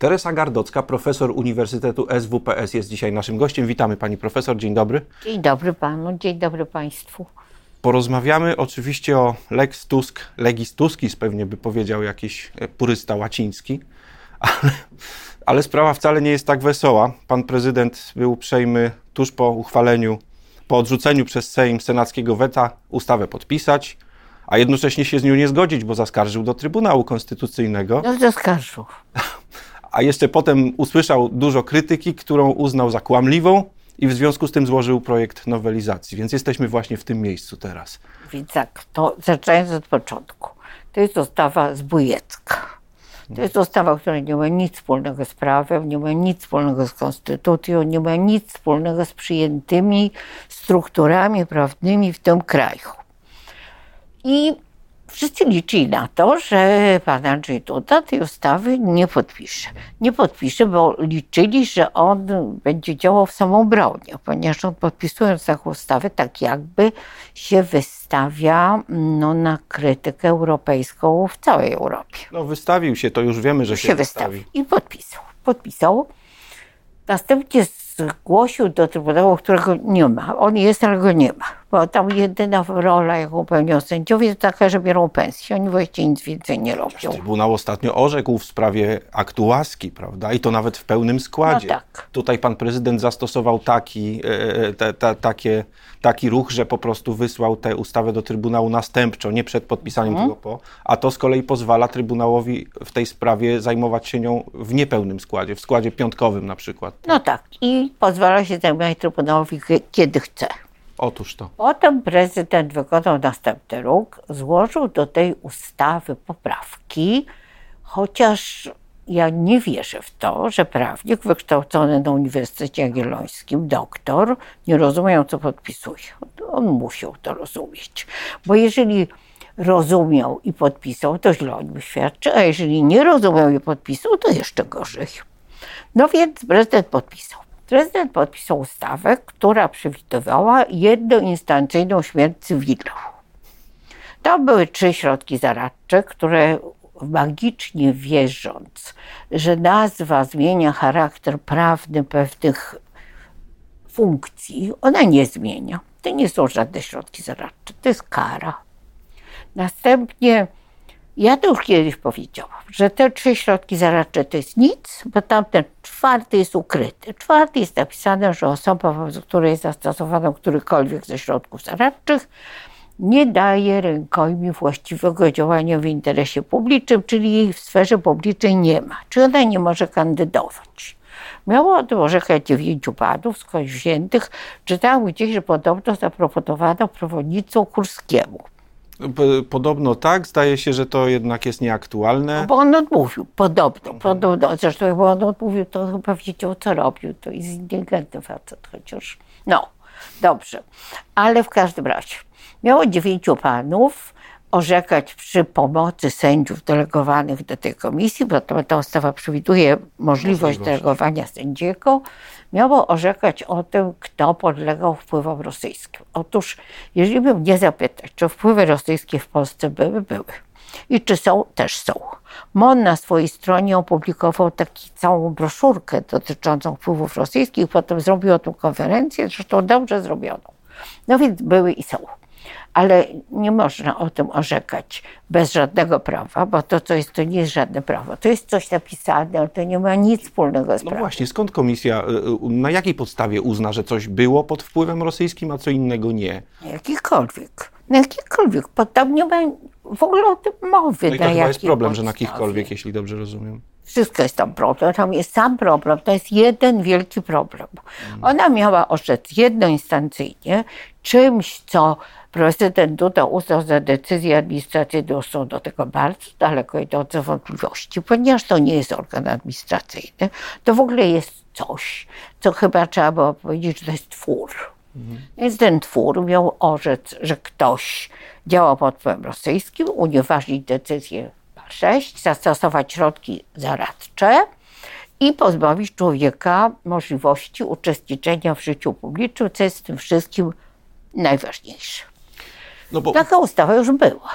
Teresa Gardocka, profesor Uniwersytetu SWPS jest dzisiaj naszym gościem. Witamy pani profesor, dzień dobry. Dzień dobry panu, dzień dobry państwu. Porozmawiamy oczywiście o Lex Tusk, Legis Tuskis, pewnie by powiedział jakiś e, purysta łaciński, ale, ale sprawa wcale nie jest tak wesoła. Pan prezydent był uprzejmy tuż po uchwaleniu, po odrzuceniu przez Sejm senackiego weta ustawę podpisać, a jednocześnie się z nią nie zgodzić, bo zaskarżył do Trybunału Konstytucyjnego. No zaskarżył. A jeszcze potem usłyszał dużo krytyki, którą uznał za kłamliwą i w związku z tym złożył projekt nowelizacji. Więc jesteśmy właśnie w tym miejscu teraz. Więc to zaczynając od początku. To jest ustawa zbójecka. To jest ustawa, która nie ma nic wspólnego z prawem, nie ma nic wspólnego z konstytucją, nie ma nic wspólnego z przyjętymi strukturami prawnymi w tym kraju. I wszyscy liczyli na to, że pan Andrzej Duda tej ustawy nie podpisze. Nie podpisze, bo liczyli, że on będzie działał w samoobronie, ponieważ on podpisując taką ustawę, tak jakby się wystawia no, na krytykę europejską w całej Europie. No wystawił się, to już wiemy, że się, się wystawił. I podpisał. Podpisał. Następnie zgłosił do Trybunału, którego nie ma. On jest, ale go nie ma. Bo tam jedyna rola, jaką pełnią sędziowie, to taka, że biorą pensję. Oni właściwie nic więcej nie robią. Trybunał ostatnio orzekł w sprawie aktu łaski, prawda? I to nawet w pełnym składzie. No tak. Tutaj pan prezydent zastosował taki, e, te, te, takie, taki ruch, że po prostu wysłał tę ustawę do Trybunału następczo, nie przed podpisaniem, Mhm. tylko po. A to z kolei pozwala Trybunałowi w tej sprawie zajmować się nią w niepełnym składzie, w składzie piątkowym na przykład. No tak. I pozwala się zajmować Trybunałowi kie- kiedy chce. Otóż to. Potem prezydent wykonał następny ruch, złożył do tej ustawy poprawki, chociaż ja nie wierzę w to, że prawnik wykształcony na Uniwersytecie Jagiellońskim, doktor, nie rozumiał, co podpisuje. On musiał to rozumieć. Bo jeżeli rozumiał i podpisał, to źle o nim świadczy, a jeżeli nie rozumiał i podpisał, to jeszcze gorzej. No więc prezydent podpisał. Prezydent podpisał ustawę, która przewidywała jednoinstancyjną śmierć cywilną. Tam były trzy środki zaradcze, które magicznie wierząc, że nazwa zmienia charakter prawny pewnych funkcji, ona nie zmienia. To nie są żadne środki zaradcze, to jest kara. Następnie ja to już kiedyś powiedziałam, że te trzy środki zaradcze to jest nic, bo tamten czwarty jest ukryty. Czwarty jest napisane, że osoba, wobec której jest zastosowano którykolwiek ze środków zaradczych, nie daje rękojmi właściwego działania w interesie publicznym, czyli jej w sferze publicznej nie ma. Czy ona nie może kandydować. Miało o tym orzekać dziewięciu panów skądś wziętych. Czytałam gdzieś, że podobno zaproponowano przewodnictwu Kurskiemu. Podobno tak, zdaje się, że to jednak jest nieaktualne. Bo on odmówił, podobno, podobno. Zresztą jak on odmówił, to chyba wiedział, co robił. To jest inteligentny facet, chociaż no, dobrze. Ale w każdym razie miało dziewięciu panów orzekać przy pomocy sędziów delegowanych do tej komisji, bo to, ta ustawa przewiduje możliwość delegowania sędziego, miało orzekać o tym, kto podlegał wpływom rosyjskim. Otóż, jeżeli bym nie zapytać, czy wpływy rosyjskie w Polsce były, były. I czy są, też są. MON na swojej stronie opublikował taką całą broszurkę dotyczącą wpływów rosyjskich, potem zrobił o tym konferencję, zresztą dobrze zrobioną. No więc były i są. Ale nie można o tym orzekać bez żadnego prawa, bo to, co jest, to nie jest żadne prawo. To jest coś napisane, ale to nie ma nic wspólnego z No prawem. właśnie, skąd komisja, y, y, na jakiej podstawie uzna, że coś było pod wpływem rosyjskim, a co innego nie? Jakikolwiek. Na jakikolwiek. Tam nie ma w ogóle o tym mowy. No i to chyba jest problem, że na podstawie. jakichkolwiek, jeśli dobrze rozumiem. Wszystko jest tam problem. Tam jest sam problem. To jest jeden wielki problem. Ona miała orzec jednoinstancyjnie czymś, co prezydent Duda uznał za decyzję administracyjną. Są do tego bardzo daleko idące wątpliwości, ponieważ to nie jest organ administracyjny. To w ogóle jest coś, co chyba trzeba było powiedzieć, że to jest twór. Więc ten twór miał orzec, że ktoś działał pod wpływem rosyjskim, unieważnić decyzję 6, zastosować środki zaradcze i pozbawić człowieka możliwości uczestniczenia w życiu publicznym, co jest w tym wszystkim najważniejsze. No bo Taka ustawa już była.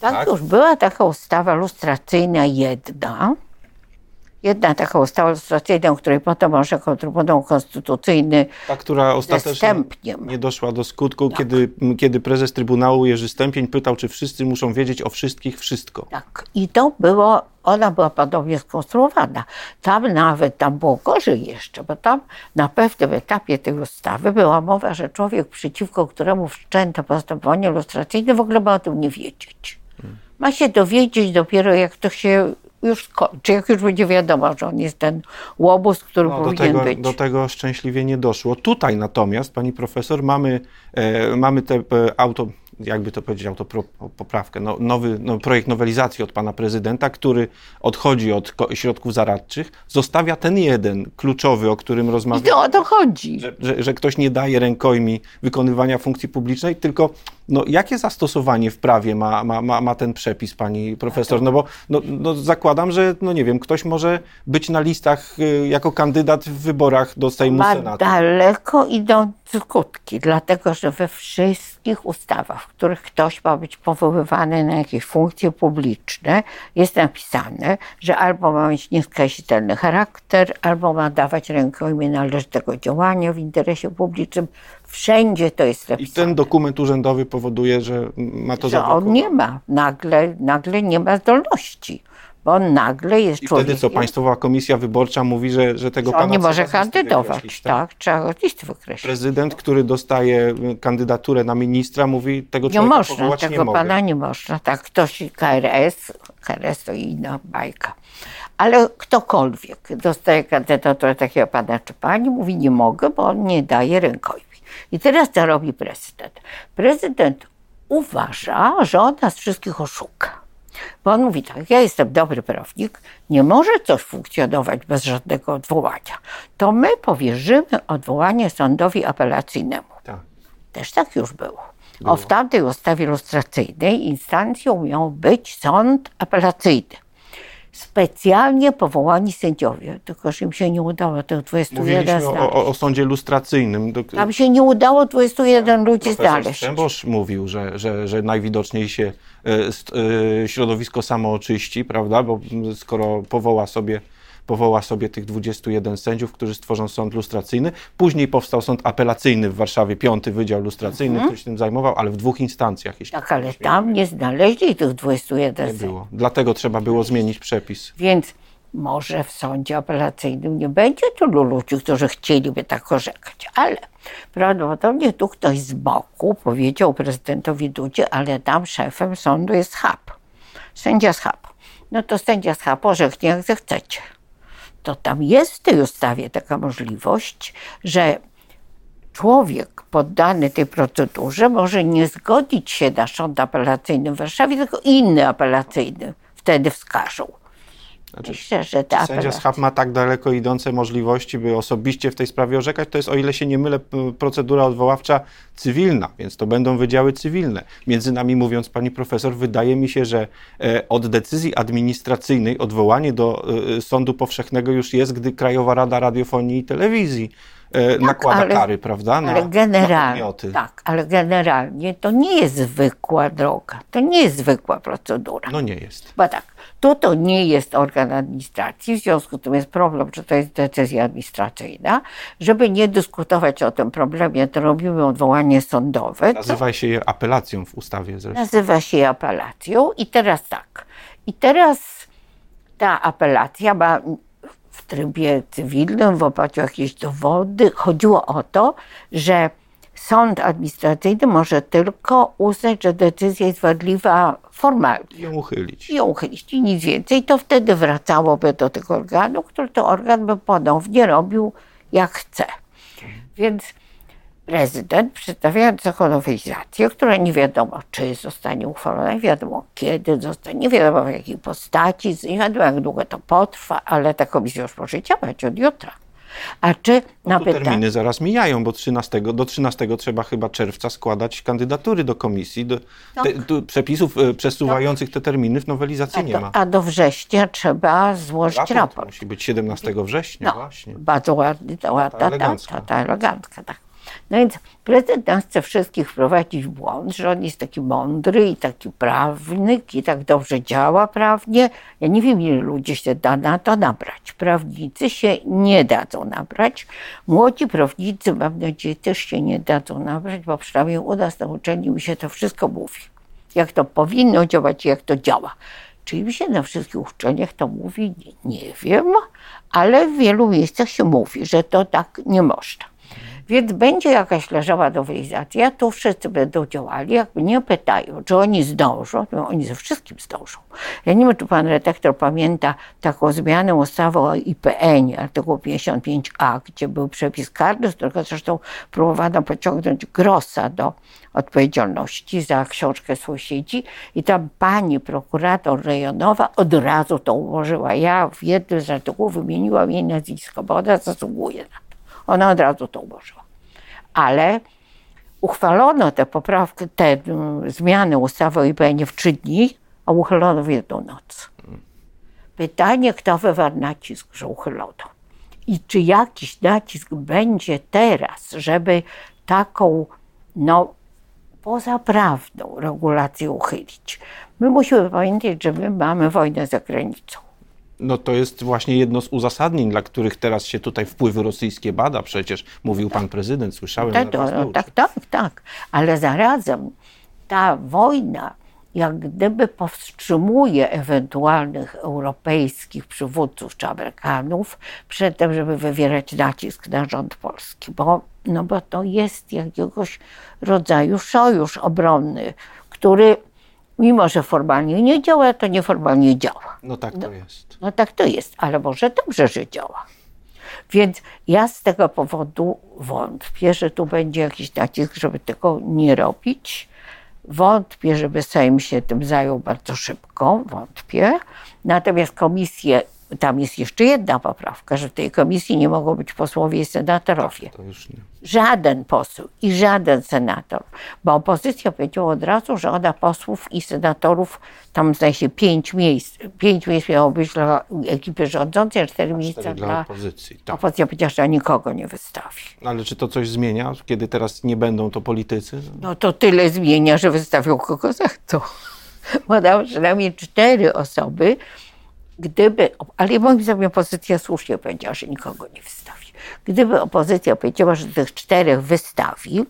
Tak, Tak? już była taka ustawa lustracyjna jedna. Jedna taka ustawa lustracyjna, której potem orzekł Trybunał Konstytucyjny Ta, która ostatecznie Stępniem. nie doszła do skutku, kiedy, kiedy prezes Trybunału Jerzy Stępień pytał, czy wszyscy muszą wiedzieć o wszystkich wszystko. Tak. I to było, ona była podobnie skonstruowana. Tam nawet, tam było gorzej jeszcze, bo tam na pewnym etapie tej ustawy była mowa, że człowiek, przeciwko któremu wszczęto postępowanie lustracyjne, w ogóle ma o tym nie wiedzieć. Ma się dowiedzieć dopiero, jak to się już skończy, jak już będzie wiadomo, że on jest ten łobuz, który No, do, powinien tego, być. do tego szczęśliwie nie doszło. Tutaj natomiast, pani profesor, mamy, e, mamy te e, auto, jakby to powiedzieć, autopoprawkę, no, nowy no, projekt nowelizacji od pana prezydenta, który odchodzi od środków zaradczych, zostawia ten jeden kluczowy, o którym I rozmawiamy. to o to chodzi. że, że, że ktoś nie daje rękojmi wykonywania funkcji publicznej, tylko no, jakie zastosowanie w prawie ma, ma, ma, ma ten przepis, pani profesor? No bo no, no, zakładam, że no nie wiem, ktoś może być na listach y, jako kandydat w wyborach do Sejmu ma Senatu. daleko idące skutki, dlatego że we wszystkich ustawach, w których ktoś ma być powoływany na jakieś funkcje publiczne, jest napisane, że albo ma mieć nieskazitelny charakter, albo ma dawać rękojmię należytego działania w interesie publicznym. Wszędzie to jest I napisane. ten dokument urzędowy powoduje, że ma to że on nie ma, nagle, nagle nie ma zdolności, bo on nagle jest I wtedy co, Państwowa Komisja Wyborcza mówi, że, że tego że on pana nie trzeba może kandydować, tak? tak, trzeba listy wykreślić. Prezydent, który dostaje y, kandydaturę na ministra, mówi, tego Nie człowieka można, powołać nie tego mogę. pana nie można. Tak, ktoś KRS, KRS to inna bajka. Ale ktokolwiek dostaje kandydaturę takiego pana czy pani, mówi nie mogę, bo on nie daje rękojmi. I teraz co robi prezydent? Prezydent uważa, że on nas wszystkich oszuka. Bo on mówi tak, ja jestem dobry prawnik, nie może coś funkcjonować bez żadnego odwołania. To my powierzymy odwołanie sądowi apelacyjnemu. Tak. Też tak już było. O, w tamtej ustawie lustracyjnej instancją miał być sąd apelacyjny. Specjalnie powołani sędziowie, tylko że im się nie udało tych 21 Mówiliśmy znaleźć. o, o, sądzie lustracyjnym. Do, Tam się nie udało 21 ludzi Profesor znaleźć. Strzembosz mówił, że, że, że najwidoczniej się e, e, środowisko samo oczyści, prawda? Bo skoro powoła sobie, powoła sobie tych 21 sędziów, którzy stworzą sąd lustracyjny. Później powstał sąd apelacyjny w Warszawie, piąty wydział lustracyjny, który się tym zajmował, ale w dwóch instancjach, jeśli Mhm. Tak, ale tam nie znaleźli tych 21 nie sędziów. było. Dlatego trzeba było zmienić przepis. Więc może w sądzie apelacyjnym nie będzie tylu ludzi, którzy chcieliby tak orzekać, ale prawdopodobnie tu ktoś z boku powiedział prezydentowi Dudzie, ale tam szefem sądu jest Schab, sędzia Schab. No to sędzia Schab orzeknie jak zechcecie. To tam jest w tej ustawie taka możliwość, że człowiek poddany tej procedurze może nie zgodzić się na sąd apelacyjny w Warszawie, tylko inny apelacyjny wtedy wskażą. Znaczy, Myślę, że Sędzia. Schab ma tak daleko idące możliwości, by osobiście w tej sprawie orzekać. To jest, o ile się nie mylę, procedura odwoławcza cywilna, więc to będą wydziały cywilne. Między nami mówiąc, pani profesor, wydaje mi się, że e, od decyzji administracyjnej odwołanie do e, sądu powszechnego już jest, gdy Krajowa Rada Radiofonii i Telewizji e, nakłada ale- kary, prawda? Na, Ale generalnie, tak, ale generalnie to nie jest zwykła droga, to nie jest zwykła procedura. No nie jest. Bo tak, tu to nie jest organ administracji, w związku z tym jest problem, czy to jest decyzja administracyjna. Żeby nie dyskutować o tym problemie, to robimy odwołanie sądowe. To Nazywa się je apelacją w ustawie zresztą. nazywa się je apelacją i teraz tak. I teraz ta apelacja ma w trybie cywilnym, w oparciu o jakieś dowody. Chodziło o to, że sąd administracyjny może tylko uznać, że decyzja jest wadliwa formalnie I ją uchylić. i ją uchylić i nic więcej, to wtedy wracałoby do tego organu, który to organ by ponownie robił jak chce. Więc prezydent przedstawiając nowelizację, która nie wiadomo czy zostanie uchwalona, nie wiadomo kiedy zostanie, nie wiadomo w jakiej postaci, nie wiadomo jak długo to potrwa, ale ta komisja już może działać od jutra. A czy na pytanie... terminy zaraz mijają, bo 13, do 13 trzeba chyba czerwca składać kandydatury do komisji. Do, te, tu przepisów e, przesuwających te terminy w nowelizacji nie a, ma. do, a do września trzeba złożyć Raport raport. musi być 17 września No, właśnie. bardzo ładny, to ładna, ta, elegancka. ta, ta elegancka, tak. No więc prezydent nas chce wszystkich wprowadzić w błąd, że on jest taki mądry i taki prawnik i tak dobrze działa prawnie. Ja nie wiem, ile ludzi się da na to nabrać. Prawnicy się nie dadzą nabrać. Młodzi prawnicy, mam nadzieję, też się nie dadzą nabrać, bo przynajmniej u nas na uczelni mi się to wszystko mówi. Jak to powinno działać i jak to działa. Czy mi się na wszystkich uczelniach to mówi? Nie wiem, ale w wielu miejscach się mówi, że to tak nie można. Więc będzie jakaś leżała nowelizacja, tu wszyscy będą działali. Jak mnie pytają, czy oni zdążą, to oni ze wszystkim zdążą. Ja nie wiem, czy pan redaktor pamięta taką zmianę ustawy o IPN, artykuł 55a, gdzie był przepis karny, z którego zresztą próbowano pociągnąć Grossa do odpowiedzialności za książkę sąsiedzi i tam pani prokurator rejonowa od razu to ułożyła. Ja w jednym z artykułów wymieniłam jej nazwisko, bo ona zasługuje na. Ona od razu to ułożyła. Ale uchwalono tę poprawkę, te zmiany ustawy o IPN w trzy dni, a uchylono w jedną noc. Pytanie, kto wywarł nacisk, że uchylono. I czy jakiś nacisk będzie teraz, żeby taką, no, pozaprawną regulację uchylić? My musimy pamiętać, że my mamy wojnę za granicą. No to jest właśnie jedno z uzasadnień, dla których teraz się tutaj wpływy rosyjskie bada. Przecież mówił pan prezydent, słyszałem. Tak, to, no, tak, tak, tak. Ale zarazem ta wojna jak gdyby powstrzymuje ewentualnych europejskich przywódców czy Amerykanów przed tym, żeby wywierać nacisk na rząd polski, bo, no bo to jest jakiegoś rodzaju sojusz obronny, który mimo, że formalnie nie działa, to nieformalnie działa. No tak to no, jest. No tak to jest, ale może dobrze, że działa. Więc ja z tego powodu wątpię, że tu będzie jakiś nacisk, żeby tego nie robić. Wątpię, żeby Sejm się tym zajął bardzo szybko, wątpię. Natomiast komisje tam jest jeszcze jedna poprawka, że w tej komisji nie mogą być posłowie i senatorowie. Tak, to już nie. Żaden poseł i żaden senator, bo opozycja powiedziała od razu, że ona posłów i senatorów, tam zdaje się pięć miejsc, pięć miejsc miało być dla ekipy rządzącej, a cztery miejsca dla, dla opozycji. Tak. Opozycja powiedziała, że nikogo nie wystawi. No, ale czy to coś zmienia, kiedy teraz nie będą to politycy? No to tyle zmienia, że wystawią kogo zechcą. Bo tam przynajmniej cztery osoby, gdyby, ale moim zdaniem opozycja słusznie powiedziała, że nikogo nie wystawi. Gdyby opozycja powiedziała, że tych czterech wystawi,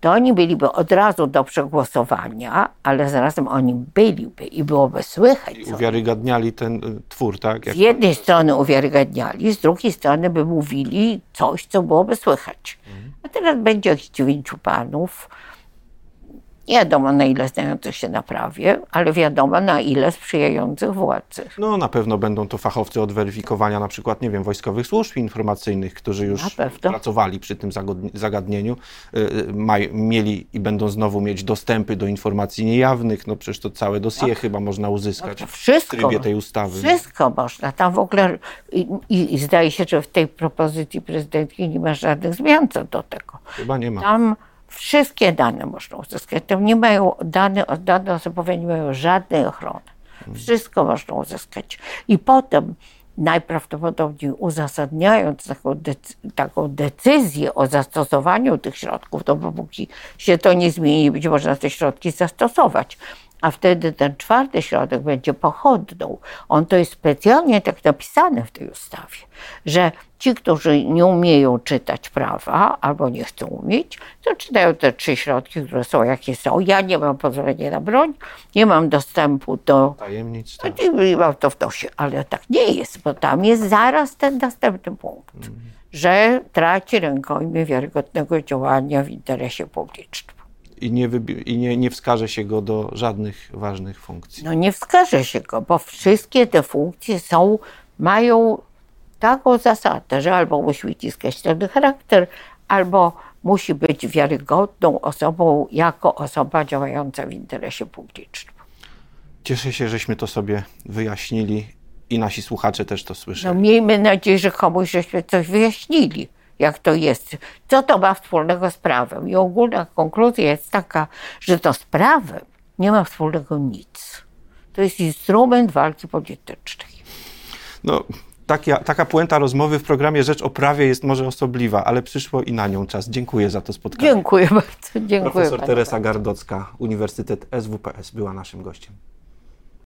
to oni byliby od razu do przegłosowania, ale zarazem oni byliby i byłoby słychać. I uwiarygadniali ten y, twór, tak? Jak z jednej strony uwiarygadniali, z drugiej strony by mówili coś, co byłoby słychać. Mhm. A teraz będzie jakichś dziewięciu panów, nie wiadomo na ile znających się na prawie, ale wiadomo na ile sprzyjających władzy. No na pewno będą to fachowcy od weryfikowania na przykład, nie wiem, wojskowych służb informacyjnych, którzy już pracowali przy tym zagadnieniu, y, y, mieli i będą znowu mieć dostępy do informacji niejawnych, no przecież to całe dosie tak. chyba można uzyskać no wszystko, w trybie tej ustawy. Wszystko można, tam w ogóle i, i, i zdaje się, że w tej propozycji prezydentki nie ma żadnych zmian co do tego. Chyba nie ma. Tam Wszystkie dane można uzyskać. Tam nie mają dane, dane osobowe nie mają żadnej ochrony. Wszystko można uzyskać. I potem najprawdopodobniej uzasadniając taką, decy taką, decyzję o zastosowaniu tych środków, to dopóki się to nie zmieni, być może te środki zastosować. A wtedy ten czwarty środek będzie pochodną. On to jest specjalnie tak napisane w tej ustawie, że ci, którzy nie umieją czytać prawa albo nie chcą umieć, to czytają te trzy środki, które są jakie są. Ja nie mam pozwolenia na broń, nie mam dostępu do tajemnic. Tak. I mam to w nosie, ale tak nie jest, bo tam jest zaraz ten następny punkt, mm. że traci rękojmie wiarygodnego działania w interesie publicznym i, nie, i nie, nie wskaże się go do żadnych ważnych funkcji. No nie wskaże się go, bo wszystkie te funkcje są, mają taką zasadę, że albo musi mieć skreślony charakter, albo musi być wiarygodną osobą jako osoba działająca w interesie publicznym. Cieszę się, żeśmy to sobie wyjaśnili i nasi słuchacze też to słyszeli. No miejmy nadzieję, że komuś żeśmy coś wyjaśnili jak to jest, co to ma wspólnego z prawem. I ogólna konkluzja jest taka, że to z prawem nie ma wspólnego nic. To jest instrument walki politycznej. No, taka, taka puenta rozmowy w programie Rzecz o prawie jest może osobliwa, ale przyszło i na nią czas. Dziękuję za to spotkanie. Dziękuję bardzo. Dziękuję Profesor bardzo. Teresa Gardocka, Uniwersytet SWPS była naszym gościem.